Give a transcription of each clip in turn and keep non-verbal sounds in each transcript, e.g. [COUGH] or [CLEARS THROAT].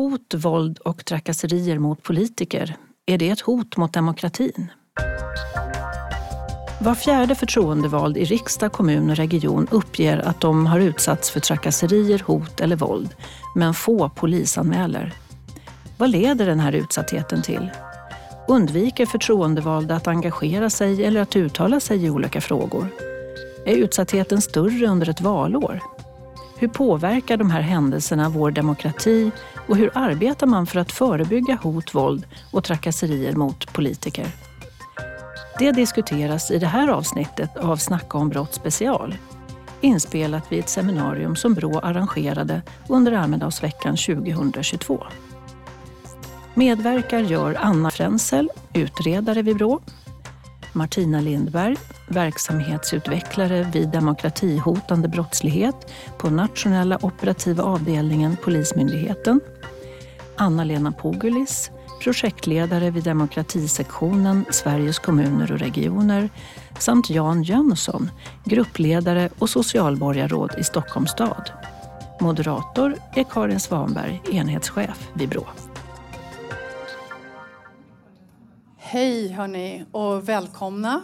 Hot, våld och trakasserier mot politiker, är det ett hot mot demokratin? Var fjärde förtroendevald i riksdag, kommun och region uppger att de har utsatts för trakasserier, hot eller våld, men få polisanmäler. Vad leder den här utsattheten till? Undviker förtroendevalda att engagera sig eller att uttala sig i olika frågor? Är utsattheten större under ett valår? Hur påverkar de här händelserna vår demokrati och hur arbetar man för att förebygga hot, våld och trakasserier mot politiker? Det diskuteras i det här avsnittet av Snacka om brott special. Inspelat vid ett seminarium som Brå arrangerade under Almedalsveckan 2022. Medverkar gör Anna Frenzel, utredare vid Brå, Martina Lindberg, verksamhetsutvecklare vid demokratihotande brottslighet på Nationella operativa avdelningen Polismyndigheten. Anna-Lena Pogulis, projektledare vid demokratisektionen Sveriges kommuner och regioner samt Jan Jönsson, gruppledare och socialborgarråd i Stockholms stad. Moderator är Karin Svanberg, enhetschef vid Brå. Hej hörni och välkomna.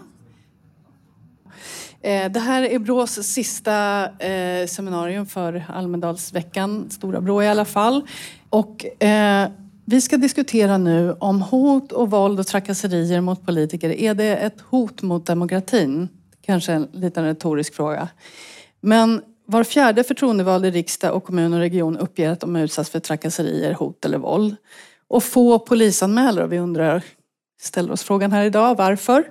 Eh, det här är Brås sista eh, seminarium för Almedalsveckan, Stora Brå i alla fall. Och, eh, vi ska diskutera nu om hot och våld och trakasserier mot politiker. Är det ett hot mot demokratin? Kanske en liten retorisk fråga. Men var fjärde förtroendevald i riksdag och kommun och region uppger att de utsatts för trakasserier, hot eller våld. Och få polisanmäler och vi undrar ställer oss frågan här idag. Varför?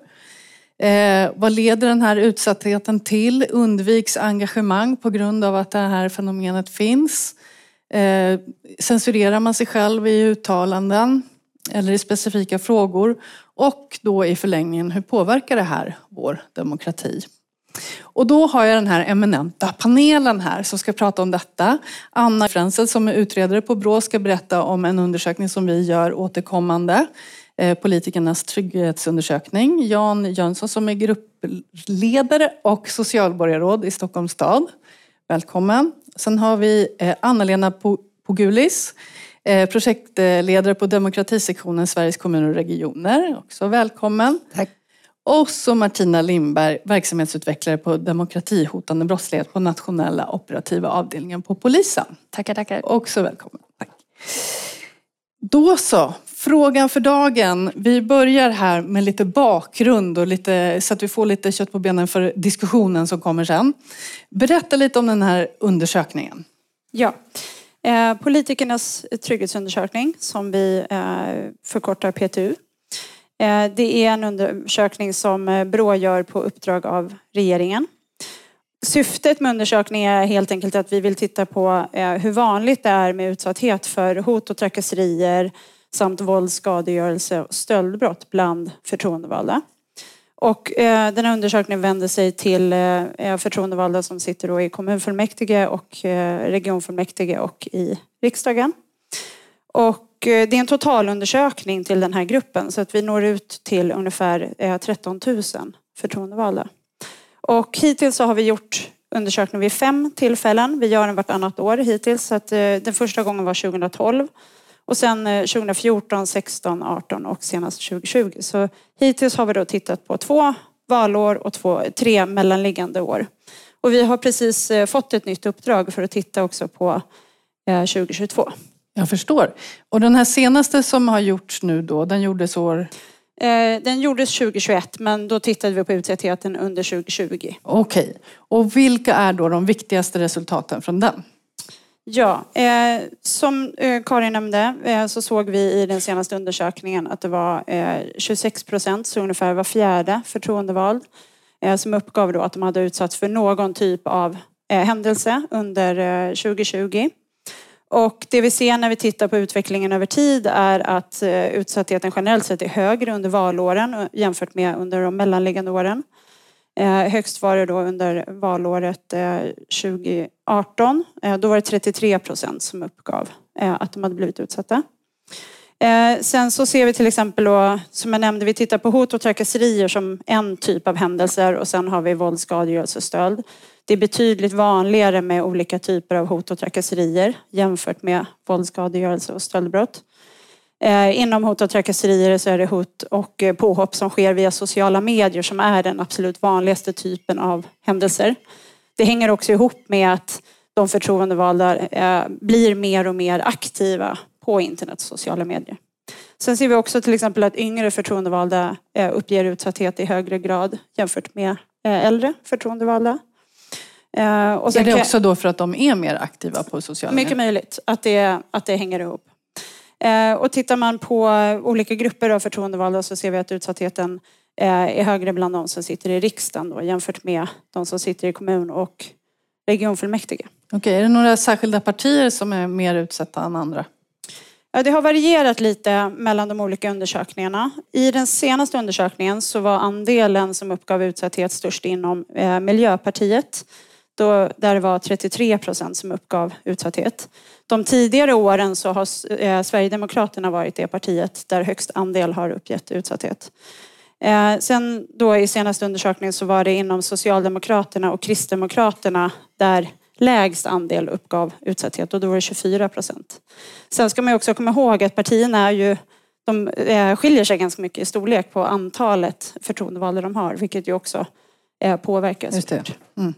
Eh, vad leder den här utsattheten till? Undviks engagemang på grund av att det här fenomenet finns? Eh, censurerar man sig själv i uttalanden eller i specifika frågor? Och då i förlängningen, hur påverkar det här vår demokrati? Och då har jag den här eminenta panelen här som ska prata om detta. Anna Frenzel som är utredare på Brå ska berätta om en undersökning som vi gör återkommande politikernas trygghetsundersökning. Jan Jönsson som är gruppledare och socialborgarråd i Stockholms stad. Välkommen. Sen har vi eh, Anna-Lena Pogulis, eh, projektledare på demokratisektionen Sveriges kommuner och regioner. Också välkommen. Tack. Och så Martina Lindberg, verksamhetsutvecklare på demokratihotande brottslighet på nationella operativa avdelningen på polisen. Tackar, tackar. Också välkommen. Tack. Då så, Frågan för dagen. Vi börjar här med lite bakgrund och lite, så att vi får lite kött på benen för diskussionen som kommer sen. Berätta lite om den här undersökningen. Ja, eh, politikernas trygghetsundersökning som vi eh, förkortar PTU. Eh, det är en undersökning som eh, Brå gör på uppdrag av regeringen. Syftet med undersökningen är helt enkelt att vi vill titta på eh, hur vanligt det är med utsatthet för hot och trakasserier, samt våld, skadegörelse och stöldbrott bland förtroendevalda. Och eh, den här undersökningen vänder sig till eh, eh, förtroendevalda som sitter då i kommunfullmäktige och regionfullmäktige och i riksdagen. Och det är en totalundersökning till den här gruppen så att vi når ut till ungefär 13 000 förtroendevalda. Och hittills så har vi gjort undersökningen vid fem tillfällen. Vi gör den vartannat år hittills. Så att, den första gången var 2012 och sen 2014, 16, 18 och senast 2020. Så hittills har vi då tittat på två valår och två, tre mellanliggande år. Och vi har precis eh, fått ett nytt uppdrag för att titta också på 2022. Eh, Jag förstår. Och den här senaste som har gjorts nu då, den gjordes år? Eh, den gjordes 2021 men då tittade vi på utsattheten under 2020. Okej. Och vilka är då de viktigaste resultaten från den? Ja, eh, som eh, Karin nämnde eh, så såg vi i den senaste undersökningen att det var eh, 26 procent, så ungefär var fjärde förtroendevald eh, som uppgav då att de hade utsatts för någon typ av eh, händelse under eh, 2020. Och det vi ser när vi tittar på utvecklingen över tid är att eh, utsattheten generellt sett är högre under valåren eh, jämfört med under de mellanliggande åren. Eh, högst var det då under valåret eh, 2018. Eh, då var det 33 procent som uppgav eh, att de hade blivit utsatta. Eh, sen så ser vi till exempel då, som jag nämnde, vi tittar på hot och trakasserier som en typ av händelser och sen har vi våld, skadegörelse och stöld. Det är betydligt vanligare med olika typer av hot och trakasserier jämfört med våld, skadegörelse och stöldbrott. Eh, inom hot och trakasserier så är det hot och eh, påhopp som sker via sociala medier som är den absolut vanligaste typen av händelser. Det hänger också ihop med att de förtroendevalda eh, blir mer och mer aktiva på internet och sociala medier. Sen ser vi också till exempel att yngre förtroendevalda uppger utsatthet i högre grad jämfört med äldre förtroendevalda. Och är det också då för att de är mer aktiva på sociala medier? Mycket möjligt att det, att det hänger ihop. Eh, och tittar man på olika grupper av förtroendevalda så ser vi att utsattheten eh, är högre bland de som sitter i riksdagen då, jämfört med de som sitter i kommun och regionfullmäktige. Okej, är det några särskilda partier som är mer utsatta än andra? Ja, det har varierat lite mellan de olika undersökningarna. I den senaste undersökningen så var andelen som uppgav utsatthet störst inom eh, Miljöpartiet. Då, där det var 33 procent som uppgav utsatthet. De tidigare åren så har eh, Sverigedemokraterna varit det partiet där högst andel har uppgett utsatthet. Eh, sen då i senaste undersökningen så var det inom Socialdemokraterna och Kristdemokraterna där lägst andel uppgav utsatthet och då var det 24 procent. Sen ska man också komma ihåg att partierna är ju de eh, skiljer sig ganska mycket i storlek på antalet förtroendevalda de har, vilket ju också påverkar. Just det. Mm.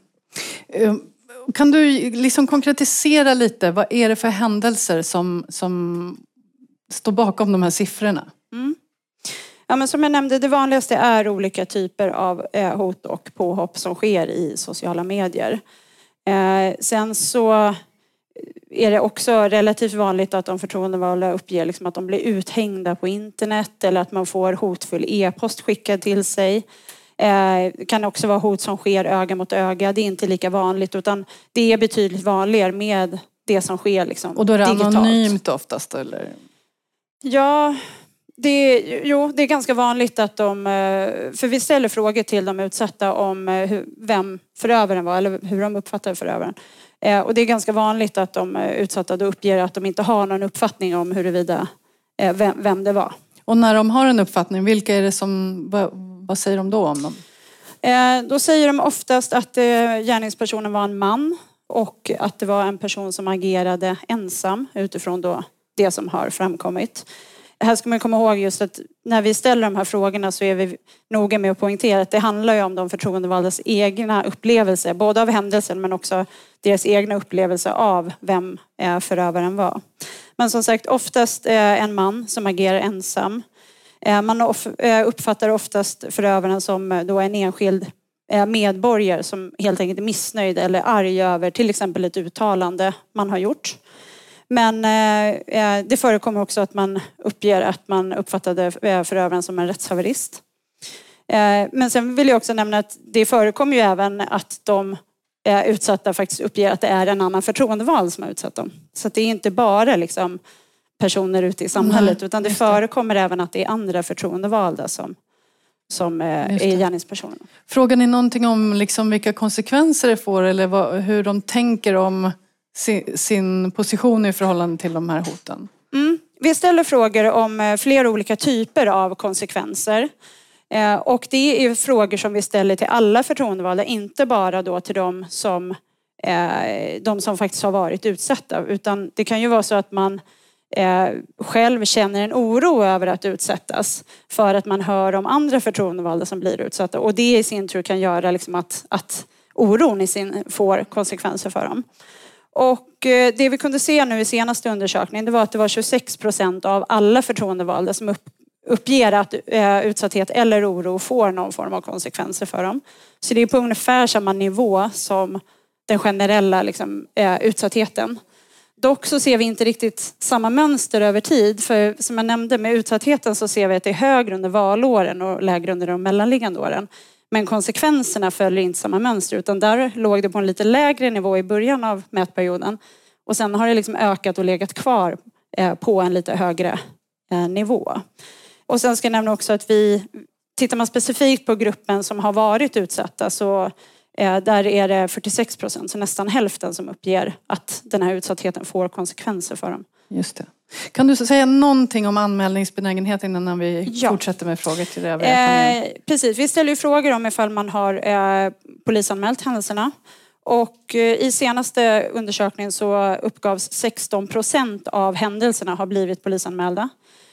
Eh, kan du liksom konkretisera lite, vad är det för händelser som, som står bakom de här siffrorna? Mm. Ja, men som jag nämnde, det vanligaste är olika typer av eh, hot och påhopp som sker i sociala medier. Eh, sen så är det också relativt vanligt att de förtroendevalda uppger liksom att de blir uthängda på internet eller att man får hotfull e-post skickad till sig. Det eh, kan också vara hot som sker öga mot öga. Det är inte lika vanligt utan det är betydligt vanligare med det som sker liksom, Och då är det digitalt. anonymt oftast eller? Ja, det, jo, det är ganska vanligt att de... Eh, för vi ställer frågor till de utsatta om eh, vem förövaren var eller hur de uppfattar förövaren. Och det är ganska vanligt att de utsatta då uppger att de inte har någon uppfattning om huruvida vem, vem det var. Och när de har en uppfattning, vilka är det som vad säger de då om dem? Eh, då säger de oftast att eh, gärningspersonen var en man och att det var en person som agerade ensam utifrån då det som har framkommit. Här ska man komma ihåg just att när vi ställer de här frågorna så är vi noga med att poängtera att det handlar ju om de förtroendevaldas egna upplevelser, både av händelsen men också deras egna upplevelser av vem eh, förövaren var. Men som sagt oftast en man som agerar ensam. Eh, man eh, uppfattar oftast förövaren som eh, då en enskild medborgare som helt enkelt är missnöjd eller arg över till exempel ett uttalande man har gjort. Men det förekommer också att man uppger att man uppfattade förövaren som en rättshaverist. Men sen vill jag också nämna att det förekommer ju även att de utsatta faktiskt uppger att det är en annan förtroendevald som har utsatt dem. Så det är inte bara liksom personer ute i samhället utan det förekommer även att det är andra förtroendevalda som, som eh, är gärningspersonerna. Frågar ni någonting om liksom vilka konsekvenser det får eller vad, hur de tänker om sin, sin, position i förhållande till de här hoten? Mm. Vi ställer frågor om eh, flera olika typer av konsekvenser. Eh, och det är frågor som vi ställer till alla förtroendevalda, inte bara då till de som, de som faktiskt har varit utsatta. Utan det kan ju vara så att man eh, själv känner en oro över att utsättas för att man hör om andra förtroendevalda som blir utsatta och det i sin tur kan göra liksom att, att oron i sin får konsekvenser för dem. Och eh, det vi kunde se nu i senaste undersökningen det var att det var 26 procent av alla förtroendevalda som upp, uppger att eh, utsatthet eller oro får någon form av konsekvenser för dem. Så det är på ungefär samma nivå som den generella liksom, eh, utsattheten. Dock så ser vi inte riktigt samma mönster över tid. För som jag nämnde med utsattheten så ser vi att det är högre under valåren och lägre under de mellanliggande åren. Men konsekvenserna följer inte samma mönster utan där låg det på en lite lägre nivå i början av mätperioden. Och sen har det liksom ökat och legat kvar eh, på en lite högre eh, nivå. Och sen ska jag nämna också att vi, tittar man specifikt på gruppen som har varit utsatta så där är det 46 procent, så nästan hälften som uppger att den här utsattheten får konsekvenser för dem. Just det. Kan du säga någonting om anmälningsbenägenhet innan vi ja. fortsätter med frågor till det övriga eh, Precis, vi ställer ju frågor om ifall man har eh, polisanmält händelserna. Och eh, i senaste undersökningen så uppgavs 16 procent av händelserna ha blivit polisanmälda.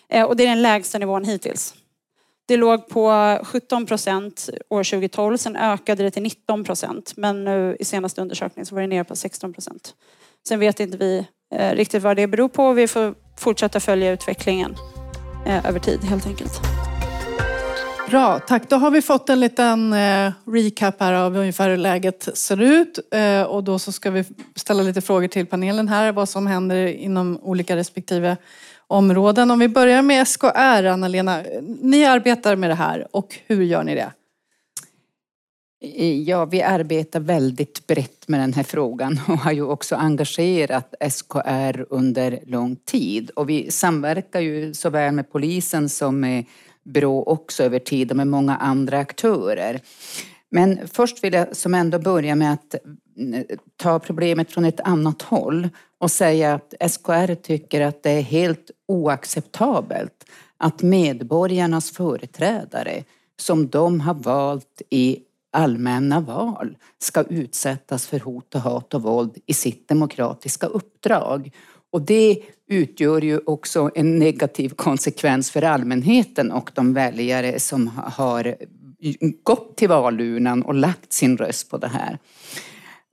Eh, och det är den lägsta nivån hittills. Det låg på 17 procent år 2012, sen ökade det till 19 procent. Men nu i senaste undersökningen så var det nere på 16 procent. Sen vet inte vi eh, riktigt vad det beror på. Vi får fortsätta följa utvecklingen eh, över tid helt enkelt. Bra, tack. Då har vi fått en liten eh, recap här av ungefär hur läget ser ut. Eh, och då så ska vi ställa lite frågor till panelen här, vad som händer inom olika respektive områden. Om vi börjar med SKR, Anna-Lena. Ni arbetar med det här och hur gör ni det? Ja, vi arbetar väldigt brett med den här frågan och har ju också engagerat SKR under lång tid. Och vi samverkar ju såväl med polisen som med Brå också över tid och med många andra aktörer. Men först vill jag som ändå börja med att ta problemet från ett annat håll och säga att SKR tycker att det är helt oacceptabelt att medborgarnas företrädare som de har valt i allmänna val ska utsättas för hot och hat och våld i sitt demokratiska uppdrag. Och det utgör ju också en negativ konsekvens för allmänheten och de väljare som har gått till valurnan och lagt sin röst på det här.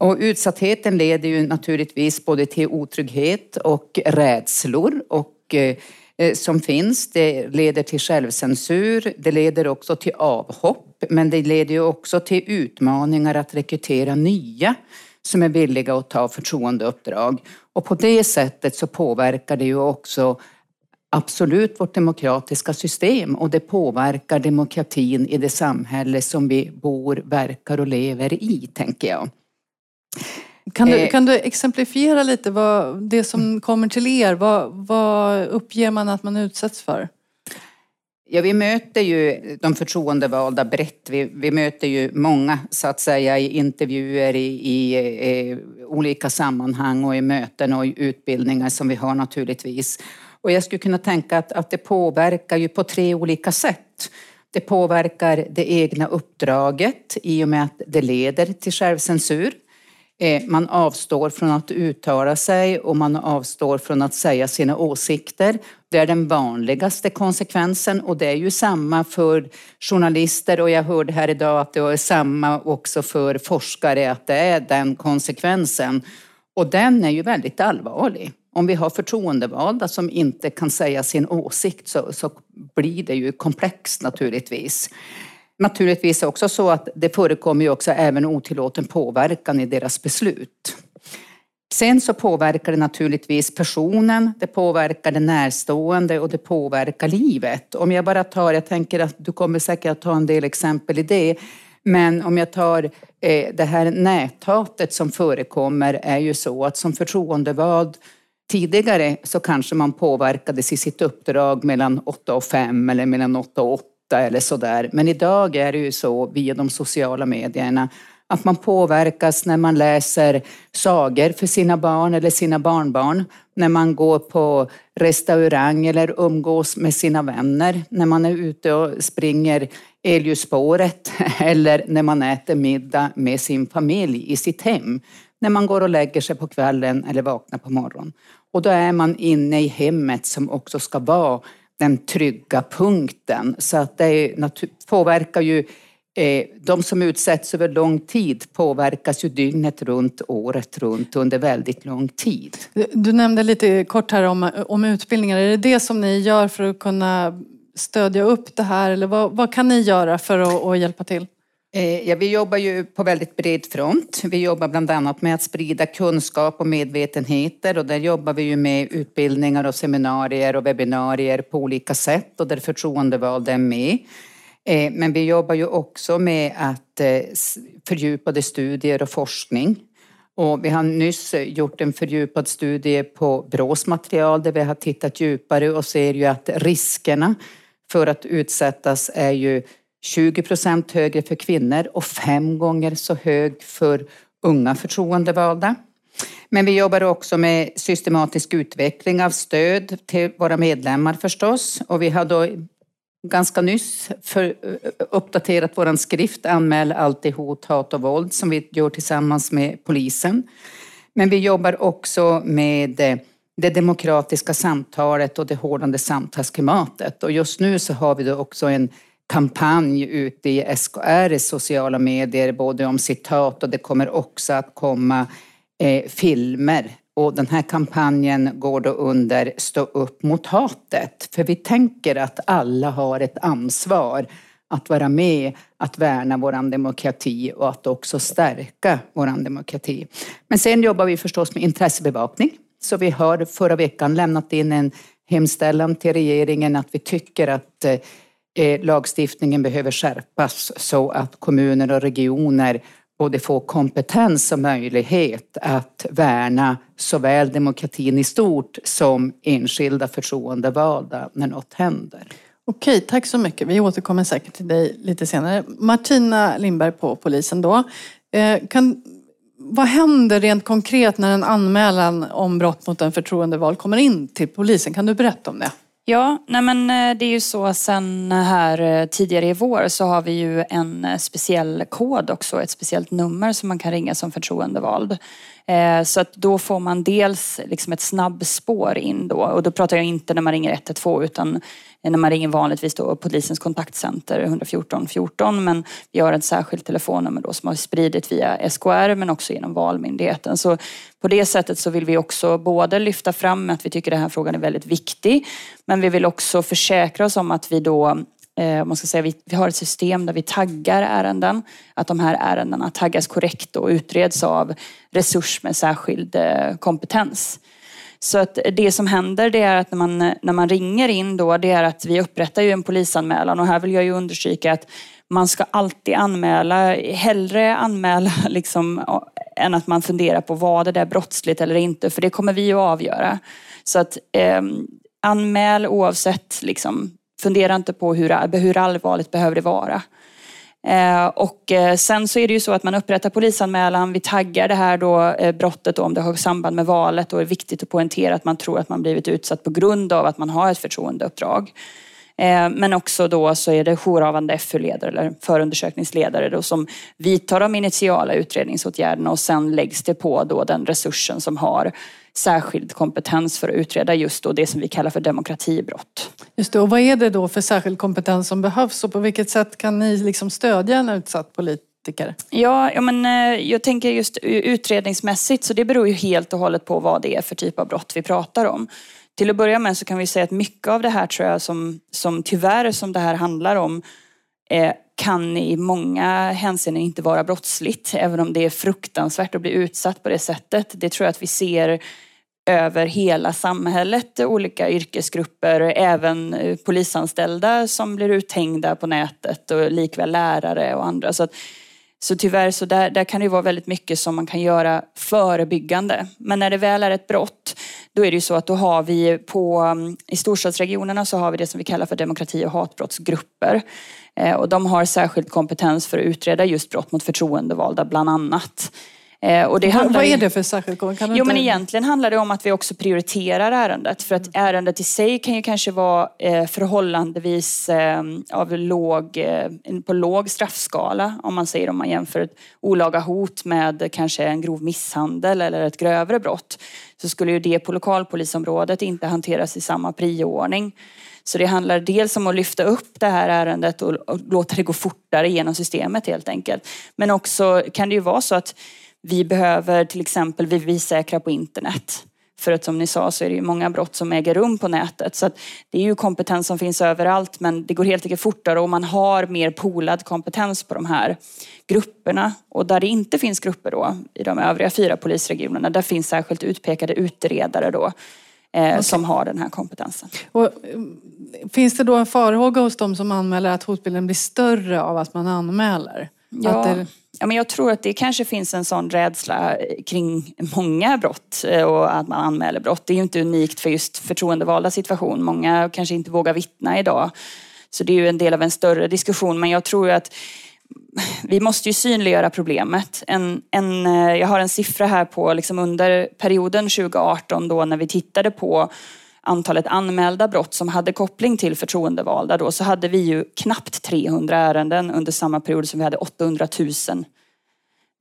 Och utsattheten leder ju naturligtvis både till otrygghet och rädslor och eh, eh, som finns. Det leder till självcensur, det leder också till avhopp, men det leder ju också till utmaningar att rekrytera nya som är villiga att ta förtroendeuppdrag. Och på det sättet så påverkar det ju också absolut vårt demokratiska system och det påverkar demokratin i det samhälle som vi bor, verkar och lever i, tänker jag. Kan du, eh. kan du exemplifiera lite vad det som kommer till er? Vad, vad uppger man att man utsätts för? Ja, vi möter ju de förtroendevalda brett. Vi, vi möter ju många så att säga i intervjuer, i, i, i, olika sammanhang och i möten och i utbildningar som vi har naturligtvis. Och jag skulle kunna tänka att, att det påverkar ju på tre olika sätt. Det påverkar det egna uppdraget i och med att det leder till självcensur. Eh, man avstår från att uttala sig och man avstår från att säga sina åsikter. Det är den vanligaste konsekvensen och det är ju samma för journalister och jag hörde här idag att det är samma också för forskare att det är den konsekvensen. Och den är ju väldigt allvarlig. Om vi har förtroendevalda som inte kan säga sin åsikt så, så blir det ju komplext naturligtvis naturligtvis också så att det förekommer ju också även otillåten påverkan i deras beslut. Sen så påverkar det naturligtvis personen, det påverkar det närstående och det påverkar livet. Om jag bara tar, jag tänker att du kommer säkert att ta en del exempel i det, men om jag tar eh, det här näthatet som förekommer är ju så att som förtroendevald Tidigare så kanske man påverkades i sitt uppdrag mellan 8 och 5 eller mellan 8 och 8 eller sådär. Men idag är det ju så via de sociala medierna att man påverkas när man läser sagor för sina barn eller sina barnbarn, när man går på restaurang eller umgås med sina vänner, när man är ute och springer elljusspåret [LAUGHS] eller när man äter middag med sin familj i sitt hem, när man går och lägger sig på kvällen eller vaknar på morgonen. Och då är man inne i hemmet som också ska vara den trygga punkten. Så att det påverkar ju eh, de som utsätts över lång tid påverkas ju dygnet runt, året runt under väldigt lång tid. Du nämnde lite kort här om, om utbildningar. Är det det som ni gör för att kunna stödja upp det här? Eller vad, vad kan ni göra för att, att hjälpa till? Eh, ja, vi jobbar ju på väldigt bred front. Vi jobbar bland annat med att sprida kunskap och medvetenheter och där jobbar vi ju med utbildningar och seminarier och webbinarier på olika sätt och där förtroendevalda är med. Eh, men vi jobbar ju också med att eh, fördjupade studier och forskning. Och vi har nyss gjort en fördjupad studie på Brås material där vi har tittat djupare och ser ju att riskerna för att utsättas är ju 20 procent högre för kvinnor och fem gånger så hög för unga förtroendevalda. Men vi jobbar också med systematisk utveckling av stöd till våra medlemmar förstås. Och vi har då ganska nyss för, uppdaterat vår skrift Anmäl alltid hot, hat och våld som vi gör tillsammans med polisen. Men vi jobbar också med eh, det demokratiska samtalet och det hårdande samtalsklimatet. Och just nu så har vi då också en kampanj ute i SKR i sociala medier, både om citat och det kommer också att komma eh, filmer. Och den här kampanjen går då under Stå upp mot hatet. För vi tänker att alla har ett ansvar att vara med, att värna vår demokrati och att också stärka vår demokrati. Men sen jobbar vi förstås med intressebevakning. Så vi har förra veckan lämnat in en hemställan till regeringen att vi tycker att eh, Eh, lagstiftningen behöver skärpas så att kommuner och regioner både får kompetens och möjlighet att värna såväl demokratin i stort som enskilda förtroendevalda när något händer. Okej, tack så mycket. Vi återkommer säkert till dig lite senare. Martina Lindberg på polisen då. Eh, kan, vad händer rent konkret när en anmälan om brott mot en förtroendevald kommer in till polisen? Kan du berätta om det? Ja, nej men eh, det är ju så sen eh, här eh, tidigare i vår så har vi ju en speciell kod också, ett speciellt nummer som man kan ringa som förtroendevald. Eh, så att då får man dels liksom ett snabbspår in då och då pratar jag inte när man ringer 112 utan när man ringer vanligtvis då polisens kontaktcenter 114 14 men vi har ett särskilt telefonnummer då som har spridit via SKR men också genom Valmyndigheten. Så på det sättet så vill vi också både lyfta fram att vi tycker den här frågan är väldigt viktig men vi vill också försäkra oss om att vi då eh, man ska säga, vi, vi har ett system där vi taggar ärenden. Att de här ärendena taggas korrekt och utreds av resurs med särskild eh, kompetens. Så att det som händer det är att när man, när man ringer in då, det är att vi upprättar ju en polisanmälan och här vill jag ju understryka att man ska alltid anmäla, hellre anmäla [LAUGHS] liksom, än att man funderar på vad det där brottsligt eller inte, för det kommer vi att avgöra. Så att eh, anmäl oavsett, liksom, fundera inte på hur, hur allvarligt behöver det vara. Eh, och eh, sen så är det ju så att man upprättar polisanmälan, vi taggar det här då, eh, brottet då, om det har samband med valet och det är viktigt att poängtera att man tror att man blivit utsatt på grund av att man har ett förtroendeuppdrag. Men också då så är det jourhavande FU-ledare eller förundersökningsledare då som vidtar de initiala utredningsåtgärderna och sen läggs det på då den resursen som har särskild kompetens för att utreda just då det som vi kallar för demokratibrott. Just det, och vad är det då för särskild kompetens som behövs och på vilket sätt kan ni liksom stödja en utsatt politiker? Ja, ja men eh, jag tänker just utredningsmässigt så det beror ju helt och hållet på vad det är för typ av brott vi pratar om. Till att börja med så kan vi säga att mycket av det här tror jag som, som tyvärr som det här handlar om eh, kan i många hänseenden inte vara brottsligt, även om det är fruktansvärt att bli utsatt på det sättet. Det tror jag att vi ser över hela samhället, olika yrkesgrupper, även eh, polisanställda som blir uthängda på nätet och likväl lärare och andra. Så, att, så tyvärr så där, där kan det vara väldigt mycket som man kan göra förebyggande. Men när det väl är ett brott, då är det ju så att då har vi på, i storstadsregionerna så har vi det som vi kallar för demokrati och hatbrottsgrupper. Eh, och de har särskild kompetens för att utreda just brott mot förtroendevalda bland annat. Eh, och det handlar Vad är det för särskild kompetens? Jo men egentligen handlar det om att vi också prioriterar ärendet. För att ärendet i sig kan ju kanske vara eh, förhållandevis av låg, på låg straffskala. Om man säger om man jämför ett olaga hot med kanske en grov misshandel eller ett grövre brott. Så skulle ju det på lokalpolisområdet inte hanteras i samma prioordning. Så det handlar dels om att lyfta upp det här ärendet och, och låta det gå fortare genom systemet helt enkelt. Men också kan det ju vara så att vi behöver till exempel bevissäkra på internet. För att som ni sa så är det ju många brott som äger rum på nätet. Så det är ju kompetens som finns överallt men det går helt enkelt fortare och man har mer polad kompetens på de här grupperna. Och där det inte finns grupper då, i de övriga fyra polisregionerna, där finns särskilt utpekade utredare då eh, okay. som har den här kompetensen. Och, finns det då en farhåga hos de som anmäler att hotbilden blir större av att man anmäler? Ja. Det... Ja, men jag tror att det kanske finns en sån rädsla eh, kring många brott eh, och att man anmäler brott. Det är ju inte unikt för just förtroendevalda situation. Många kanske inte vågar vittna idag. Så det är ju en del av en större diskussion. Men jag tror att vi måste ju synliggöra problemet. En, en, eh, jag har en siffra här på liksom under perioden 2018 då när vi tittade på antalet anmälda brott som hade koppling till förtroendevalda då, så hade vi ju knappt 300 ärenden under samma period som vi hade 800 000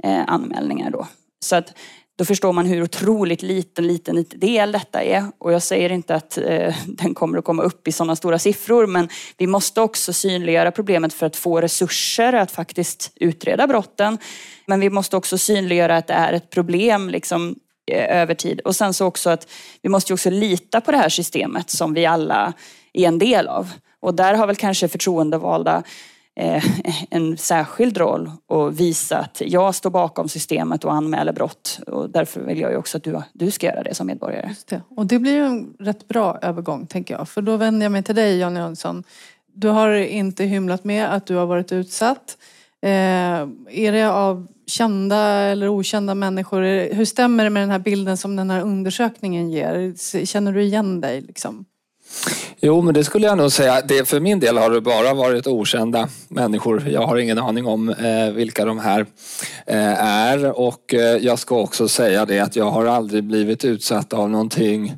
eh, anmälningar då. Så att då förstår man hur otroligt liten, liten del detta är. Och jag säger inte att eh, [LAUGHS] den kommer att komma upp i sådana stora siffror, men vi måste också synliggöra problemet för att få resurser att faktiskt utreda brotten. Men vi måste också synliggöra att det är ett problem liksom, Eh, över tid. Och sen så också att vi måste också lita på det här systemet som vi alla är en del av. Och där har väl kanske förtroendevalda eh, [LAUGHS] en särskild roll och visa att jag står bakom systemet och anmäler brott. Och därför vill jag ju också att du, du ska göra det som medborgare. Just det. Och det blir ju en rätt bra övergång tänker jag. För då vänder jag mig till dig Jan Jönsson. Du har inte hymlat med att du har varit utsatt. Eh, är det av kända eller okända människor? Hur stämmer det med den här bilden som den här undersökningen ger? Känner du igen dig? Liksom? Jo, men det skulle jag nog säga. Det, för min del har det bara varit okända människor. Jag har ingen aning om eh, vilka de här eh, är och eh, jag ska också säga det att jag har aldrig blivit utsatt av någonting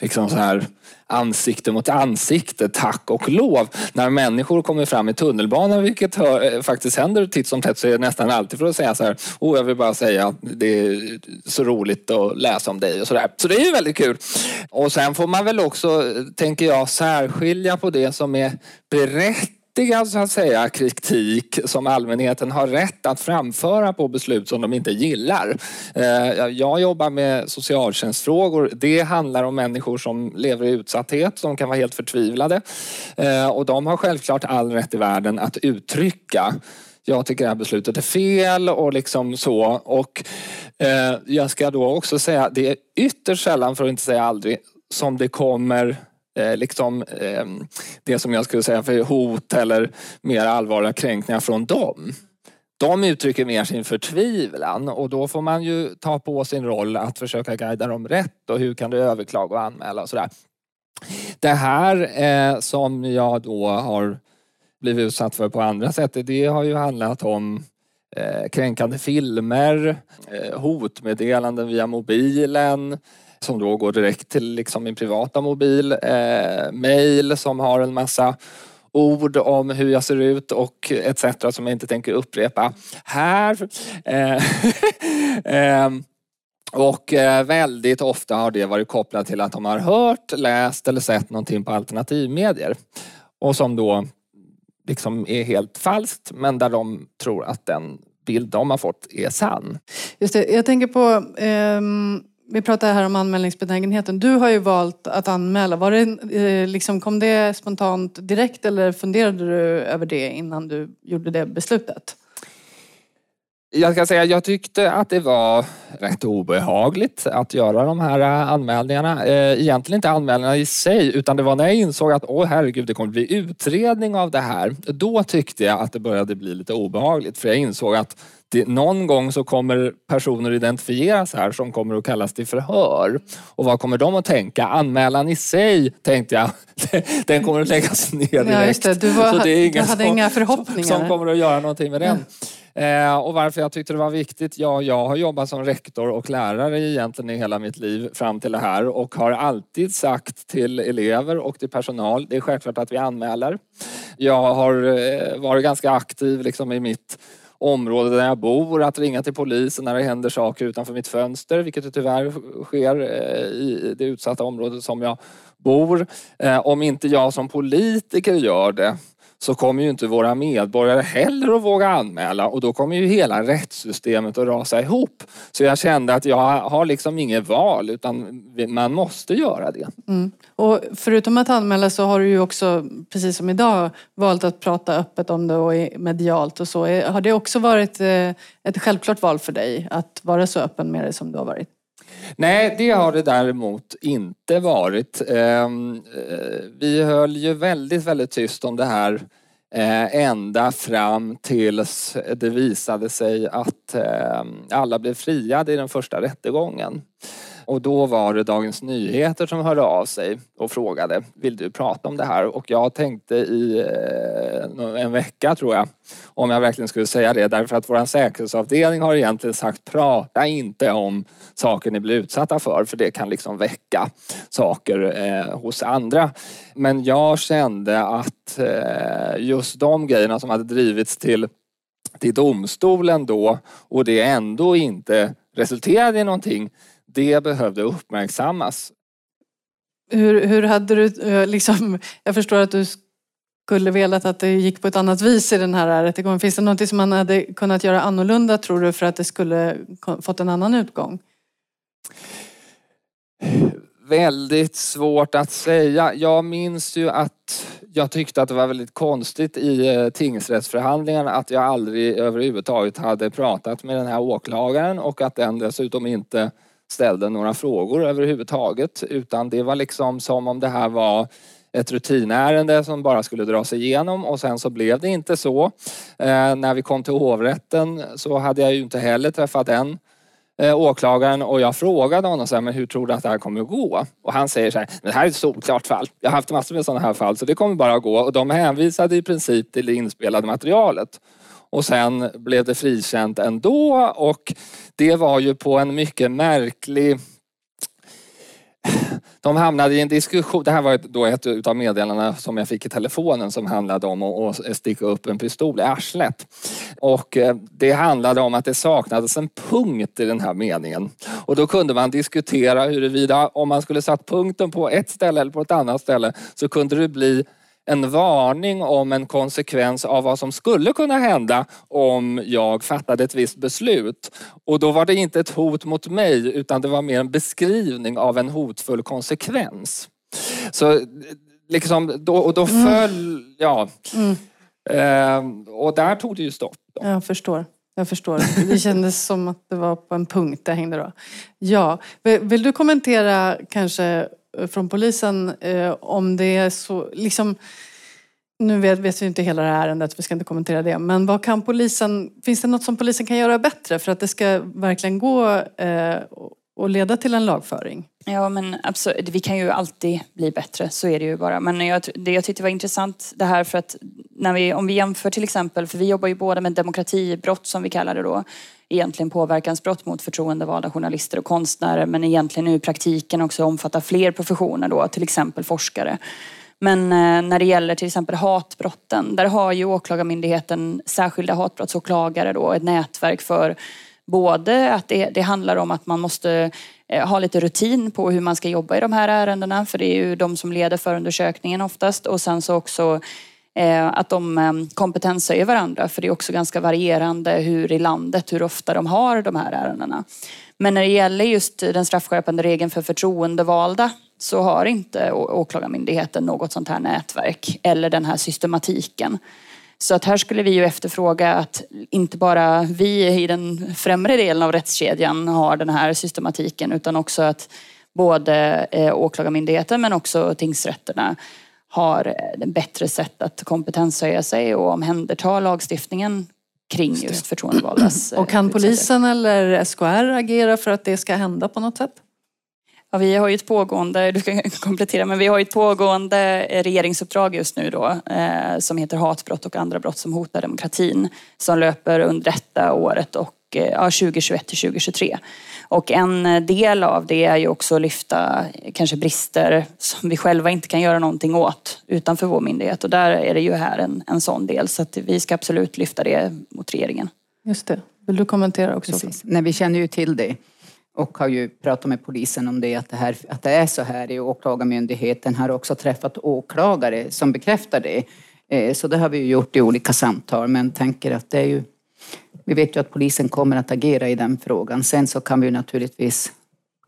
liksom så här ansikte mot ansikte, tack och lov. När människor kommer fram i tunnelbanan, vilket hör, eh, faktiskt händer titt som tätt, så är det nästan alltid för att säga så här, oh, jag vill bara säga att det är så roligt att läsa om dig och sådär. Så det är ju väldigt kul. Och sen får man väl också, eh, tänker jag, särskilja på det som är berättat berättigad så att säga, kritik som allmänheten har rätt att framföra på beslut som de inte gillar. Eh, jag jobbar med socialtjänstfrågor. Det handlar om människor som lever i utsatthet, som kan vara helt förtvivlade. Eh, och de har självklart all rätt i världen att uttrycka jag tycker det här beslutet är fel och liksom så. Och eh, jag ska då också säga, det är ytterst sällan, för att inte säga aldrig, som det kommer eh, liksom, eh, det som jag skulle säga för hot eller mer allvarliga kränkningar från dem. De uttrycker mer sin förtvivlan och då får man ju ta på sin roll att försöka guida dem rätt och hur kan du överklaga och anmäla och sådär. Det här eh, som jag då har blivit utsatt för på andra sätt, det har ju handlat om eh, kränkande filmer, eh, hotmeddelanden via mobilen, som då går direkt till liksom min privata mobil. Eh, mail som har en massa ord om hur jag ser ut och etc. som jag inte tänker upprepa här. Eh, [LAUGHS] eh och eh, väldigt ofta har det varit kopplat till att de har hört, läst eller sett någonting på alternativmedier. Och som då liksom är helt falskt men där de tror att den bild de har fått är sann. Just det, jag tänker på um vi pratar här om anmälningsbenägenheten. Du har ju valt att anmäla. Var det, eh, liksom, kom det spontant direkt eller funderade du över det innan du gjorde det beslutet? Jag ska säga, jag tyckte att det var rätt obehagligt att göra de här eh, anmälningarna. Eh, egentligen inte anmälningarna i sig utan det var när jag insåg att åh herregud, det kommer bli utredning av det här. Då tyckte jag att det började bli lite obehagligt för jag insåg att det, någon gång så kommer personer identifieras här som kommer att kallas till förhör. Och vad kommer de att tänka? Anmälan i sig tänkte jag, [LAUGHS] den kommer att läggas ner direkt. Ja, just det. Du, var, så det är du hade som, inga förhoppningar. Som kommer att göra någonting med den. Eh, och varför jag tyckte det var viktigt? Ja, jag har jobbat som rektor och lärare egentligen i hela mitt liv fram till det här och har alltid sagt till elever och till personal, det är självklart att vi anmäler. Jag har eh, varit ganska aktiv liksom i mitt område där jag bor, att ringa till polisen när det händer saker utanför mitt fönster, vilket det tyvärr sker eh, i det utsatta området som jag bor. Eh, om inte jag som politiker gör det så kommer ju inte våra medborgare heller att våga anmäla och då kommer ju hela rättssystemet att rasa ihop. Så jag kände att jag har liksom inget val utan man måste göra det. Mm. Och förutom att anmäla så har du ju också, precis som idag, valt att prata öppet om det och medialt och så. Har det också varit eh, ett självklart val för dig att vara så öppen med det som du har varit? Nej, det har det däremot inte varit. Ehm, eh, vi höll ju väldigt, väldigt tyst om det här eh, ända fram tills det visade sig att ehm, alla blev friade i den första rättegången. Och då var det Dagens Nyheter som hörde av sig och frågade, vill du prata om det här? Och jag tänkte i eh, en vecka tror jag, om jag verkligen skulle säga det. Därför att vår säkerhetsavdelning har egentligen sagt, prata inte om saker ni blir utsatta för, för det kan liksom väcka saker eh, hos andra. Men jag kände att eh, just de grejerna som hade drivits till till domstolen då och det ändå inte resulterade i någonting, det behövde uppmärksammas. Hur, hur hade du, eh, liksom, jag förstår att du skulle velat att det gick på ett annat vis i den här rättegången. Finns det något som man hade kunnat göra annorlunda tror du för att det skulle fått en annan utgång? Väldigt svårt att säga. Jag minns ju att jag tyckte att det var väldigt konstigt i eh, tingsrättsförhandlingarna att jag aldrig överhuvudtaget hade pratat med den här åklagaren och att den dessutom inte ställde några frågor överhuvudtaget utan det var liksom som om det här var ett rutinärende som bara skulle dras igenom och sen så blev det inte så. Eh, när vi kom till hovrätten så hade jag ju inte heller träffat en eh, åklagaren och jag frågade honom så här, men hur tror du att det här kommer att gå? Och han säger så här, det här är ett solklart fall. Jag har haft massor med sådana här fall så det kommer bara att gå. Och de hänvisade i princip till det inspelade materialet. Och sen blev det frikänt ändå och det var ju på en mycket märklig de hamnade i en diskussion, det här var då ett utav meddelandena som jag fick i telefonen som handlade om att sticka upp en pistol i arslet. Och eh, det handlade om att det saknades en punkt i den här meningen. Och då kunde man diskutera huruvida om man skulle satt punkten på ett ställe eller på ett annat ställe så kunde det bli en varning om en konsekvens av vad som skulle kunna hända om jag fattade ett visst beslut. Och då var det inte ett hot mot mig utan det var mer en beskrivning av en hotfull konsekvens. Så liksom, då, och då mm. föll, ja. Mm. Eh, och där tog det ju stopp. Då. Jag förstår. Jag förstår. Det kändes som att det var på en punkt det hängde då. Ja, vill du kommentera kanske Eh, från polisen eh, om det är så, liksom, nu vet, vet vi inte hela det här ärendet, vi ska inte kommentera det, men vad kan polisen, finns det något som polisen kan göra bättre för att det ska verkligen gå eh, och leda till en lagföring? Ja men absolut, vi kan ju alltid bli bättre, så är det ju bara. Men jag, det jag tyckte var intressant det här för att när vi, om vi jämför till exempel, för vi jobbar ju båda med demokratibrott som vi kallar det då, egentligen påverkansbrott mot förtroendevalda journalister och konstnärer men egentligen nu i praktiken också omfattar fler professioner då, till exempel forskare. Men eh, när det gäller till exempel hatbrotten, där har ju Åklagarmyndigheten särskilda hatbrottsåklagare då, ett nätverk för både att det, det handlar om att man måste eh, ha lite rutin på hur man ska jobba i de här ärendena, för det är ju de som leder förundersökningen oftast och sen så också eh, att de eh, kompetenshöjer varandra för det är också ganska varierande hur i landet, hur ofta de har de här ärendena. Men när det gäller just den straffskärpande regeln för förtroendevalda så har inte Åklagarmyndigheten något sånt här nätverk eller den här systematiken. Så att här skulle vi ju efterfråga att inte bara vi i den främre delen av rättskedjan har den här systematiken utan också att både eh, Åklagarmyndigheten men också tingsrätterna har ett bättre sätt att kompetenshöja sig och omhänderta lagstiftningen kring just, just förtroendevaldas [CLEARS THROAT] Och kan polisen eller SKR agera för att det ska hända på något sätt? Ja, vi har ju ett pågående, du ska [LAUGHS] komplettera, men vi har ju ett pågående regeringsuppdrag just nu då eh, som heter hatbrott och andra brott som hotar demokratin som löper under detta året och eh, ja, 2021 till 2023. Och en del av det är ju också att lyfta kanske brister som vi själva inte kan göra någonting åt utanför vår myndighet. Och där är det ju här en, en sån del. Så att vi ska absolut lyfta det mot regeringen. Just det. Vill du kommentera också? Precis. Nej, vi känner ju till det och har ju pratat med polisen om det, att det, här, att det är så här i Åklagarmyndigheten. Har också träffat åklagare som bekräftar det. Eh, så det har vi ju gjort i olika samtal men tänker att det är ju vi vet ju att polisen kommer att agera i den frågan. Sen så kan vi naturligtvis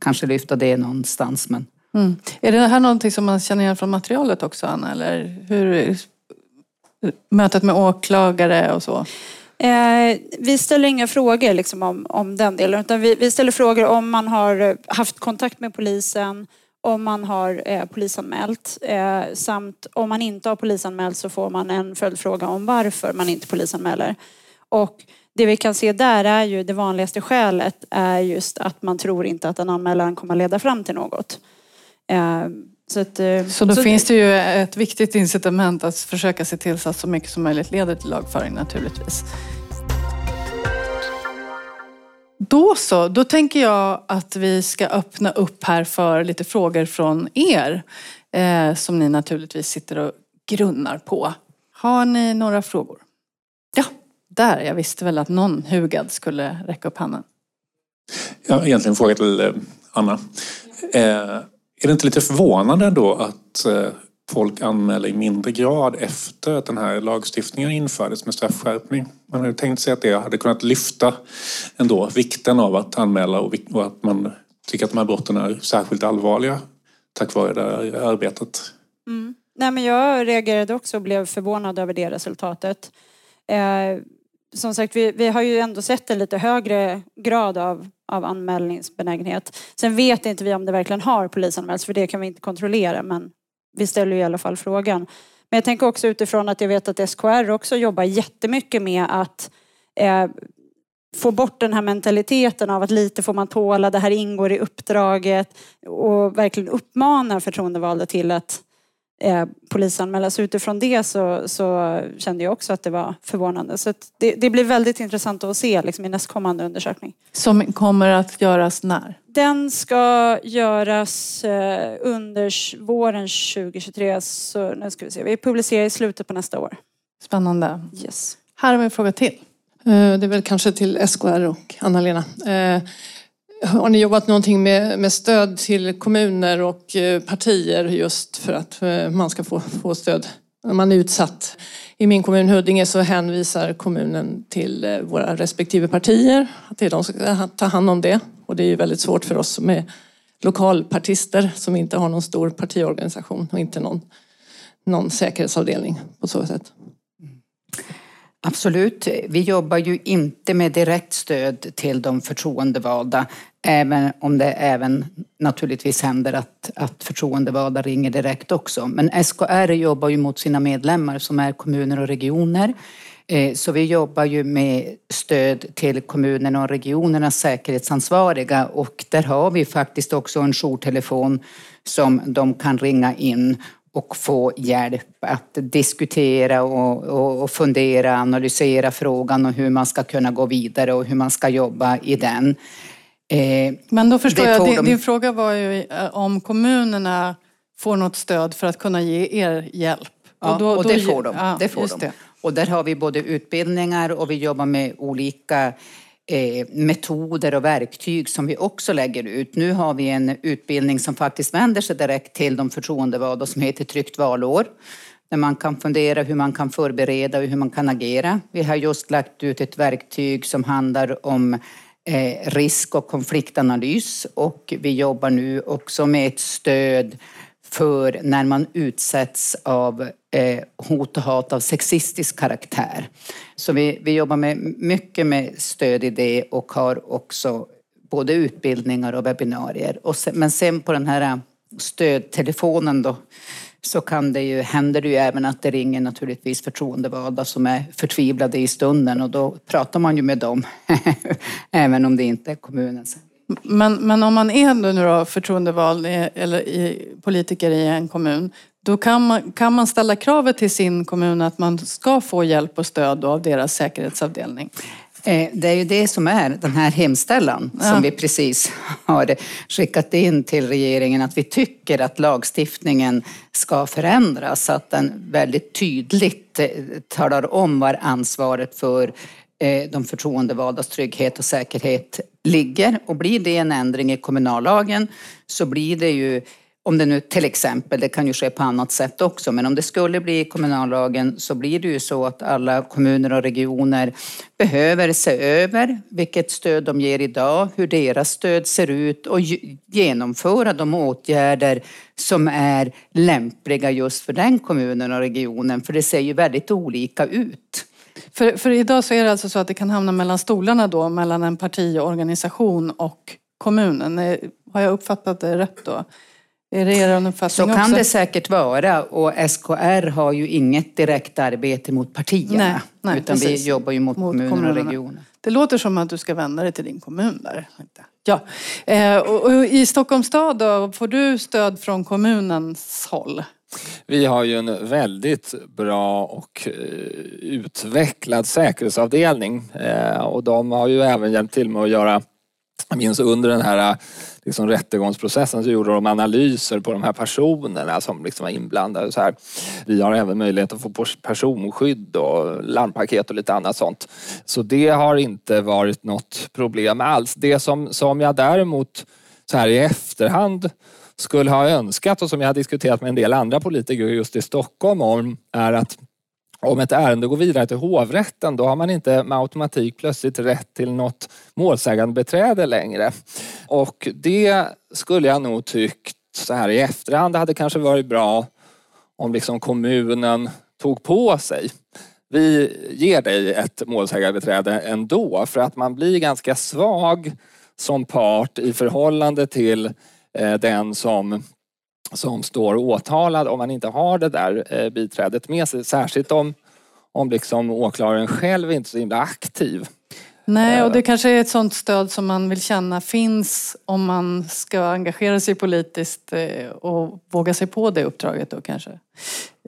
kanske lyfta det någonstans. Men... Mm. Är det här någonting som man känner igen från materialet också, Anna? Eller hur, mötet med åklagare och så? Eh, vi ställer inga frågor liksom, om, om den delen, utan vi, vi, ställer frågor om man har eh, haft kontakt med polisen, om man har eh, polisanmält eh, samt om man inte har polisanmält så får man en följdfråga om varför man inte polisanmäler. Och det vi kan se där är ju det vanligaste skälet är just att man tror inte att en anmälan kommer leda fram till något. Eh, så, att, eh, så då så finns det ju ett viktigt incitament att försöka se till så att så mycket som möjligt leder till lagföring naturligtvis. Då så, då tänker jag att vi ska öppna upp här för lite frågor från er. Eh, som ni naturligtvis sitter och grunnar på. Har ni några frågor? Ja, där. Jag visste väl att någon hugad skulle räcka upp handen. Jag har egentligen en fråga till eh, Anna. Eh, är det inte lite förvånande då att eh, folk anmäler i mindre grad efter att den här lagstiftningen infördes med straffskärpning? Man hade tänkt sig att det hade kunnat lyfta ändå vikten av att anmäla och att man tycker att de här brotten är särskilt allvarliga tack vare det här arbetet. Mm. Nej, men jag reagerade också och blev förvånad över det resultatet. Eh, som sagt, vi, vi har ju ändå sett en lite högre grad av, av anmälningsbenägenhet. Sen vet inte vi om det verkligen har polisanmälts, för det kan vi inte kontrollera, men vi ställer ju i alla fall frågan. Men jag tänker också utifrån att jag vet att SKR också jobbar jättemycket med att eh, få bort den här mentaliteten av att lite får man tåla, det här ingår i uppdraget och verkligen uppmana förtroendevalda till att eh, polisanmälas. Utifrån det så, så, kände jag också att det var förvånande. Så det, det, blir väldigt intressant att se liksom, i nästkommande undersökning. Som kommer att göras när? Den ska göras eh, under våren 2023. Så nu ska vi se. Vi publicerar i slutet på nästa år. Spännande. Yes. Här har vi en fråga till. Eh, det är väl kanske till SKR och Anna-Lena. Har ni jobbat någonting med, med stöd till kommuner och eh, partier just för att eh, man ska få, få stöd när man är utsatt? I min kommun Huddinge så hänvisar kommunen till eh, våra respektive partier. Att det är de som ska ta hand om det. Och det är ju väldigt svårt för oss som är lokalpartister som inte har någon stor partiorganisation och inte någon, någon säkerhetsavdelning på så sätt. Absolut. Vi jobbar ju inte med direkt stöd till de förtroendevalda, även om det även naturligtvis händer att, att förtroendevalda ringer direkt också. Men SKR jobbar ju mot sina medlemmar som är kommuner och regioner. Eh, så vi jobbar ju med stöd till kommunerna och regionernas säkerhetsansvariga och där har vi faktiskt också en jourtelefon som de kan ringa in och få hjälp att diskutera och, och, och, fundera, analysera frågan och hur man ska kunna gå vidare och hur man ska jobba i den. Eh, Men då förstår jag, din, de... din, fråga var ju eh, om kommunerna får något stöd för att kunna ge er hjälp. Ja, och, då, och det får de. Ja, det får de. Och där har vi både utbildningar och vi jobbar med olika Eh, metoder och verktyg som vi också lägger ut. Nu har vi en utbildning som faktiskt vänder sig direkt till de förtroendevalda som heter Tryggt valår. Där man kan fundera hur man kan förbereda och hur man kan agera. Vi har just lagt ut ett verktyg som handlar om eh, risk och konfliktanalys och vi jobbar nu också med ett stöd för när man utsätts av eh, hot och hat av sexistisk karaktär. Så vi, vi jobbar med mycket med stöd i det och har också både utbildningar och webbinarier. Och sen, men sen på den här eh, stödtelefonen då så kan det ju, händer det ju även att det ringer naturligtvis förtroendevalda som är förtvivlade i stunden och då pratar man ju med dem [LAUGHS] även om det inte är kommunens. Men, men om man är nu då förtroendevald eller i, politiker i en kommun, då kan man, kan man ställa kravet till sin kommun att man ska få hjälp och stöd av deras säkerhetsavdelning? Eh, det är ju det som är den här hemställan ja. som vi precis [LAUGHS] har skickat in till regeringen att vi tycker att lagstiftningen ska förändras så att den väldigt tydligt eh, talar om var ansvaret för Eh, de förtroendevaldas trygghet och säkerhet ligger. Och blir det en ändring i kommunallagen så blir det ju, om det nu till exempel, det kan ju ske på annat sätt också, men om det skulle bli kommunallagen så blir det ju så att alla kommuner och regioner behöver se över vilket stöd de ger idag, hur deras stöd ser ut och genomföra de åtgärder som är lämpliga just för den kommunen och regionen, för det ser ju väldigt olika ut. För, för idag så är det alltså så att det kan hamna mellan stolarna då, mellan en partiorganisation och kommunen. Eh, har jag uppfattat det rätt då? Är det er uppfattning Så också? kan det säkert vara och SKR har ju inget direkt arbete mot partierna. Nej, nej, utan precis. vi jobbar ju mot, Mot kommuner och regioner. Det låter som att du ska vända dig till din kommun där. Ja. Eh, och, och I Stockholms stad då, får du stöd från kommunens håll? Vi har ju en väldigt bra och eh, utvecklad säkerhetsavdelning eh, och de har ju även hjälpt till med att göra jag minns under den här liksom, rättegångsprocessen så gjorde de analyser på de här personerna som liksom var inblandade. Så här. Vi har även möjlighet att få personskydd och larmpaket och lite annat sånt. Så det har inte varit något problem alls. Det som, som jag däremot så här i efterhand skulle ha önskat och som jag har diskuterat med en del andra politiker just i Stockholm om är att om ett ärende går vidare till hovrätten då har man inte med automatik plötsligt rätt till något målsägandebiträde längre. Och det skulle jag nog tyckt så här i efterhand det hade kanske varit bra om liksom kommunen tog på sig. Vi ger dig ett målsägandebiträde ändå för att man blir ganska svag som part i förhållande till eh, den som som står åtalad om man inte har det där eh, biträdet med sig. Särskilt om, om liksom åklagaren själv inte är så himla aktiv. Nej, och det kanske är ett sånt stöd som man vill känna finns om man ska engagera sig politiskt eh, och våga sig på det uppdraget då kanske.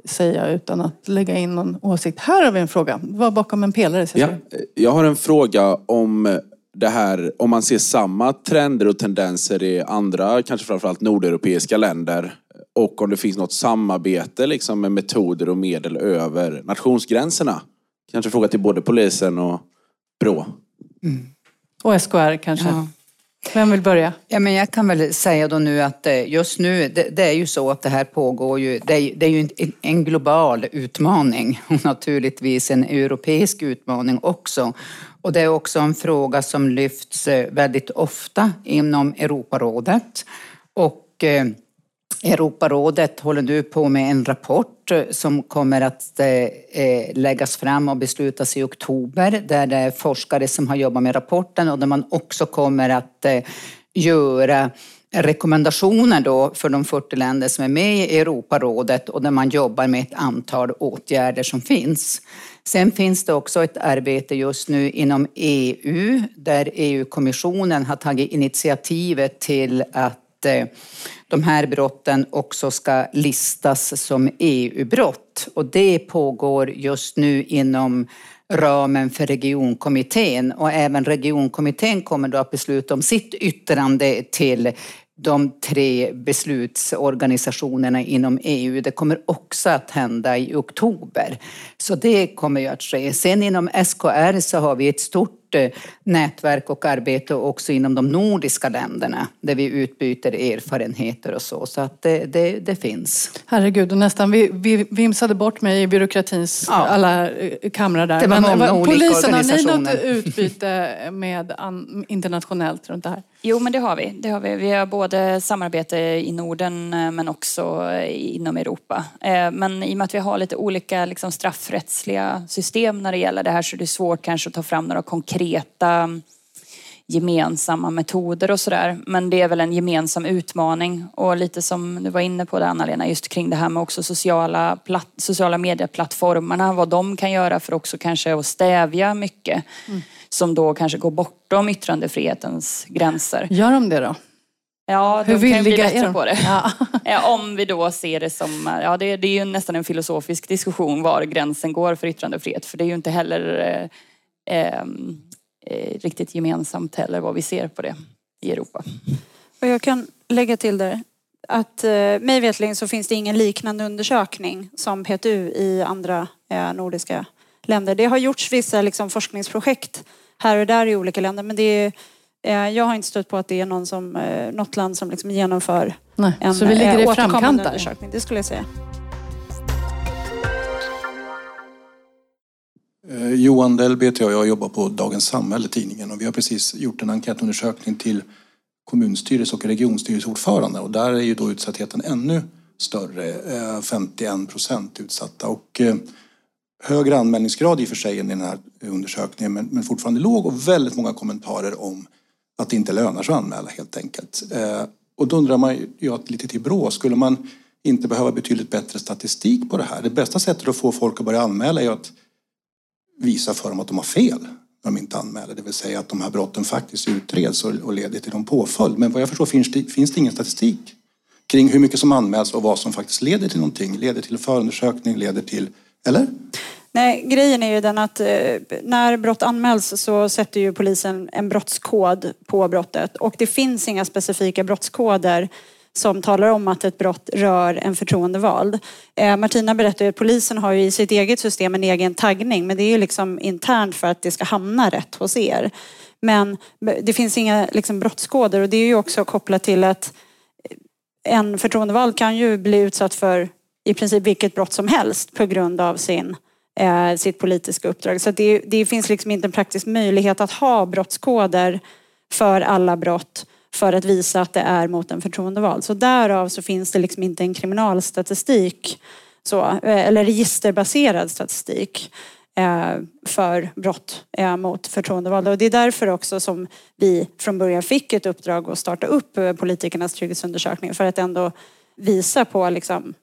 Säga utan att lägga in någon åsikt. Här har vi en fråga. Var bakom en pelare. Ja, jag har en fråga om det här, om man ser samma trender och tendenser i andra, kanske framförallt nordeuropeiska länder och om det finns något samarbete liksom med metoder och medel över nationsgränserna. Kanske fråga till både polisen och Brå. Och SKR kanske. Ja. Vem vill börja? Ja, men jag kan väl säga då nu att eh, just nu, det, det är ju så att det här pågår ju, det är, det är ju en, en global utmaning och naturligtvis en europeisk utmaning också. Och det är också en fråga som lyfts eh, väldigt ofta inom Europarådet. Och eh, Europarådet håller nu på med en rapport eh, som kommer att läggas fram och beslutas i oktober där det är forskare som har jobbat med rapporten och där man också kommer att göra rekommendationer då för de 40 länder som är med i Europarådet och där man jobbar med ett antal åtgärder som finns. Sen finns det också ett arbete just nu inom EU där EU-kommissionen har tagit initiativet till att eh, de här brotten också ska listas som EU-brott. Och det pågår just nu inom ramen för regionkommittén och även regionkommittén kommer då att besluta om sitt yttrande till de tre beslutsorganisationerna inom EU. Det kommer också att hända i oktober. Så det kommer ju att ske. Sen inom SKR så har vi ett stort eh, nätverk och arbete också inom de nordiska länderna där vi utbyter erfarenheter och så. Så att det, det, det finns. Herregud, och nästan vi, vi vimsade bort mig i byråkratins Ja. alla eh, kamrar där. Det var många vad- olika polisen, har ni något [LAUGHS] utbyte med internationellt runt det här? Jo, men det har vi. Det har vi. vi har både samarbete i Norden eh, men också eh, inom Europa. Eh, Men i och med att vi har lite olika liksom, straffrättsliga system när det gäller det här så är det svårt kanske att ta fram några konkreta gemensamma metoder och sådär. Men det är väl en gemensam utmaning och lite som du var inne på det Anna-Lena, just kring det här med också sociala, platt, sociala medieplattformarna, vad de kan göra för också kanske att stävja mycket som då kanske går bortom yttrandefrihetens gränser. Gör de det då? Ja, de Hur kan ju bli bättre de? på det. Ja. [LAUGHS] Ja, Om vi då ser det som, ja det, det är ju nästan en filosofisk diskussion var gränsen går för yttrandefrihet. För det är ju inte heller eh, eh, riktigt gemensamt heller vad vi ser på det i Europa. Och jag kan lägga till där att eh, mig vetligen så finns det ingen liknande undersökning som PTU i andra eh, nordiska länder. Det har gjorts vissa liksom, forskningsprojekt här och där i olika länder men det är, eh, jag har inte stött på att det är någon som, eh, något land som liksom genomför Nej. en Så vi ligger i eh, återkommande framkant där? undersökning. Det skulle jag säga. Eh, Johan Delby heter jag. Jag jobbar på Dagens Samhälle, tidningen. Och vi har precis gjort en enkätundersökning till kommunstyrelse och regionstyrelseordförande. Och där är ju då utsattheten ännu större, eh, 51 procent utsatta. Och eh, högre anmälningsgrad i och för sig än i den här undersökningen, men, men fortfarande låg och väldigt många kommentarer om att det inte lönar sig att anmäla helt enkelt. Och då undrar man ju lite till Brå, skulle man inte behöva betydligt bättre statistik på det här? Det bästa sättet att få folk att börja anmäla är att visa för dem att de har fel när de inte anmäler. Det vill säga att de här brotten faktiskt utreds och leder till en påföljd. Men vad jag förstår finns det, finns det ingen statistik kring hur mycket som anmäls och vad som faktiskt leder till någonting. Leder till förundersökning, leder till... Eller? Nej, grejen är ju den att eh, när brott anmäls så sätter ju polisen en brottskod på brottet och det finns inga specifika brottskoder som talar om att ett brott rör en förtroendevald. Eh, Martina berättade att polisen har ju i sitt eget system en egen taggning men det är ju liksom internt för att det ska hamna rätt hos er. Men det finns inga liksom, brottskoder och det är ju också kopplat till att en förtroendevald kan ju bli utsatt för i princip vilket brott som helst på grund av sin, eh, sitt politiska uppdrag. Så det, det finns liksom inte en praktisk möjlighet att ha brottskoder för alla brott för att visa att det är mot en förtroendevald. Så därav så finns det liksom inte en kriminalstatistik så, eh, eller registerbaserad statistik eh, för brott eh, mot förtroendevalda. Och det är därför också som vi från början fick ett uppdrag att starta upp politikernas trygghetsundersökning för att ändå visa på liksom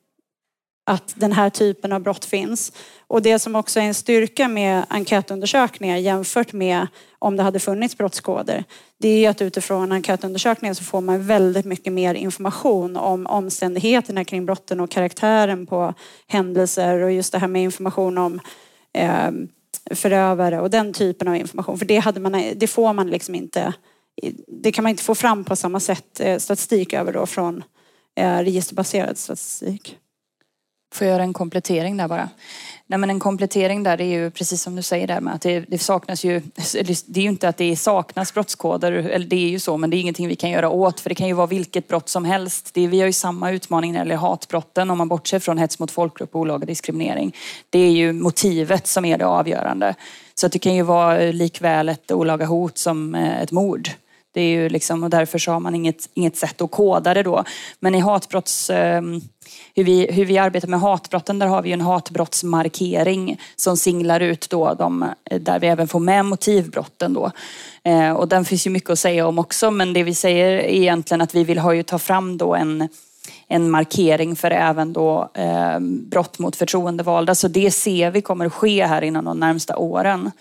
att den här typen av brott finns. Och det som också är en styrka med enkätundersökningar jämfört med om det hade funnits brottskoder, det är att utifrån enkätundersökningen så får man väldigt mycket mer information om omständigheterna kring brotten och karaktären på händelser och just det här med information om eh, förövare och den typen av information. För det, hade man, det får man liksom inte, det kan man inte få fram på samma sätt eh, statistik över då från eh, registerbaserad statistik. Får jag göra en komplettering där bara? Nej, men en komplettering där är ju precis som du säger där med att det, det, saknas ju, [LAUGHS] det är ju inte att det saknas brottskoder, eller det är ju så, men det är ingenting vi kan göra åt för det kan ju vara vilket brott som helst. Det, vi har ju samma utmaning när det gäller hatbrotten om man bortser från hets mot folkgrupp och olaga diskriminering. Det är ju motivet som är det avgörande. Så att det kan ju vara likväl ett olaga hot som eh, ett mord. Det är ju liksom, och därför så har man inget, inget sätt att koda det då. Men i hatbrotts ehm, hur vi, hur vi arbetar med hatbrotten, där har vi en hatbrottsmarkering som singlar ut då de, eh, där vi även får med motivbrotten då. Eh, och den finns ju mycket att säga om också, men det vi säger är egentligen att vi vill ha ju ta fram då en en markering för även då eh, brott mot förtroendevalda. Så det ser vi kommer att ske här inom de närmsta åren.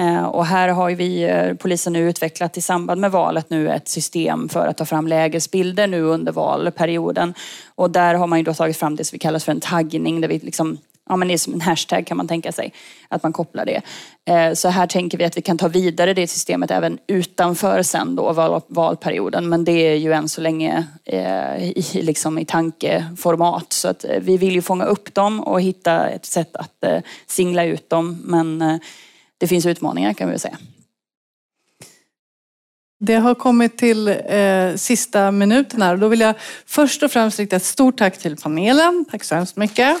Eh, och här har vi, eh, polisen nu utvecklat i samband med valet nu ett system för att ta fram lägesbilder nu under valperioden. Och där har man ju då tagit fram det som vi kallar för en taggning där vi liksom Ja men det är som en hashtag kan man tänka sig. Att man kopplar det. Eh, så här tänker vi att vi kan ta vidare det systemet även utanför sen då val, valperioden. Men det är ju än så länge i, liksom i tankeformat. Så att vi vill ju fånga upp dem och hitta ett sätt att singla ut dem. Men det finns utmaningar kan vi väl säga. Det har kommit till eh, sista minuten här. Då vill jag först och främst rikta ett stort tack till panelen. Tack så hemskt mycket.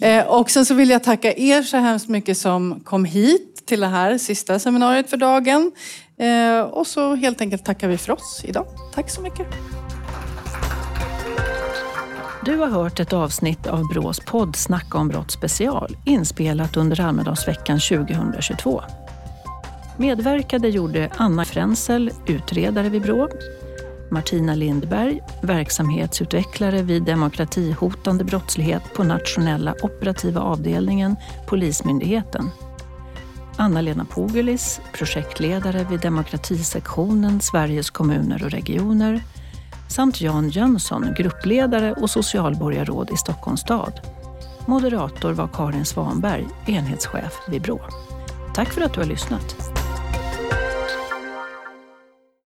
Eh, och sen så vill jag tacka er så hemskt mycket som kom hit till det här sista seminariet för dagen. Eh, och så helt enkelt tackar vi för oss idag. Tack så mycket. Du har hört ett avsnitt av Brås podd Snacka om brott special inspelat under Almedalsveckan 2022. Medverkade gjorde Anna Frenzel, utredare vid Brå, Martina Lindberg, verksamhetsutvecklare vid demokratihotande brottslighet på nationella operativa avdelningen, Polismyndigheten. Anna-Lena Pogulis, projektledare vid demokratisektionen Sveriges kommuner och regioner samt Jan Jönsson, gruppledare och socialborgarråd i Stockholms stad. Moderator var Karin Svanberg, enhetschef vid Brå. Tack för att du har lyssnat.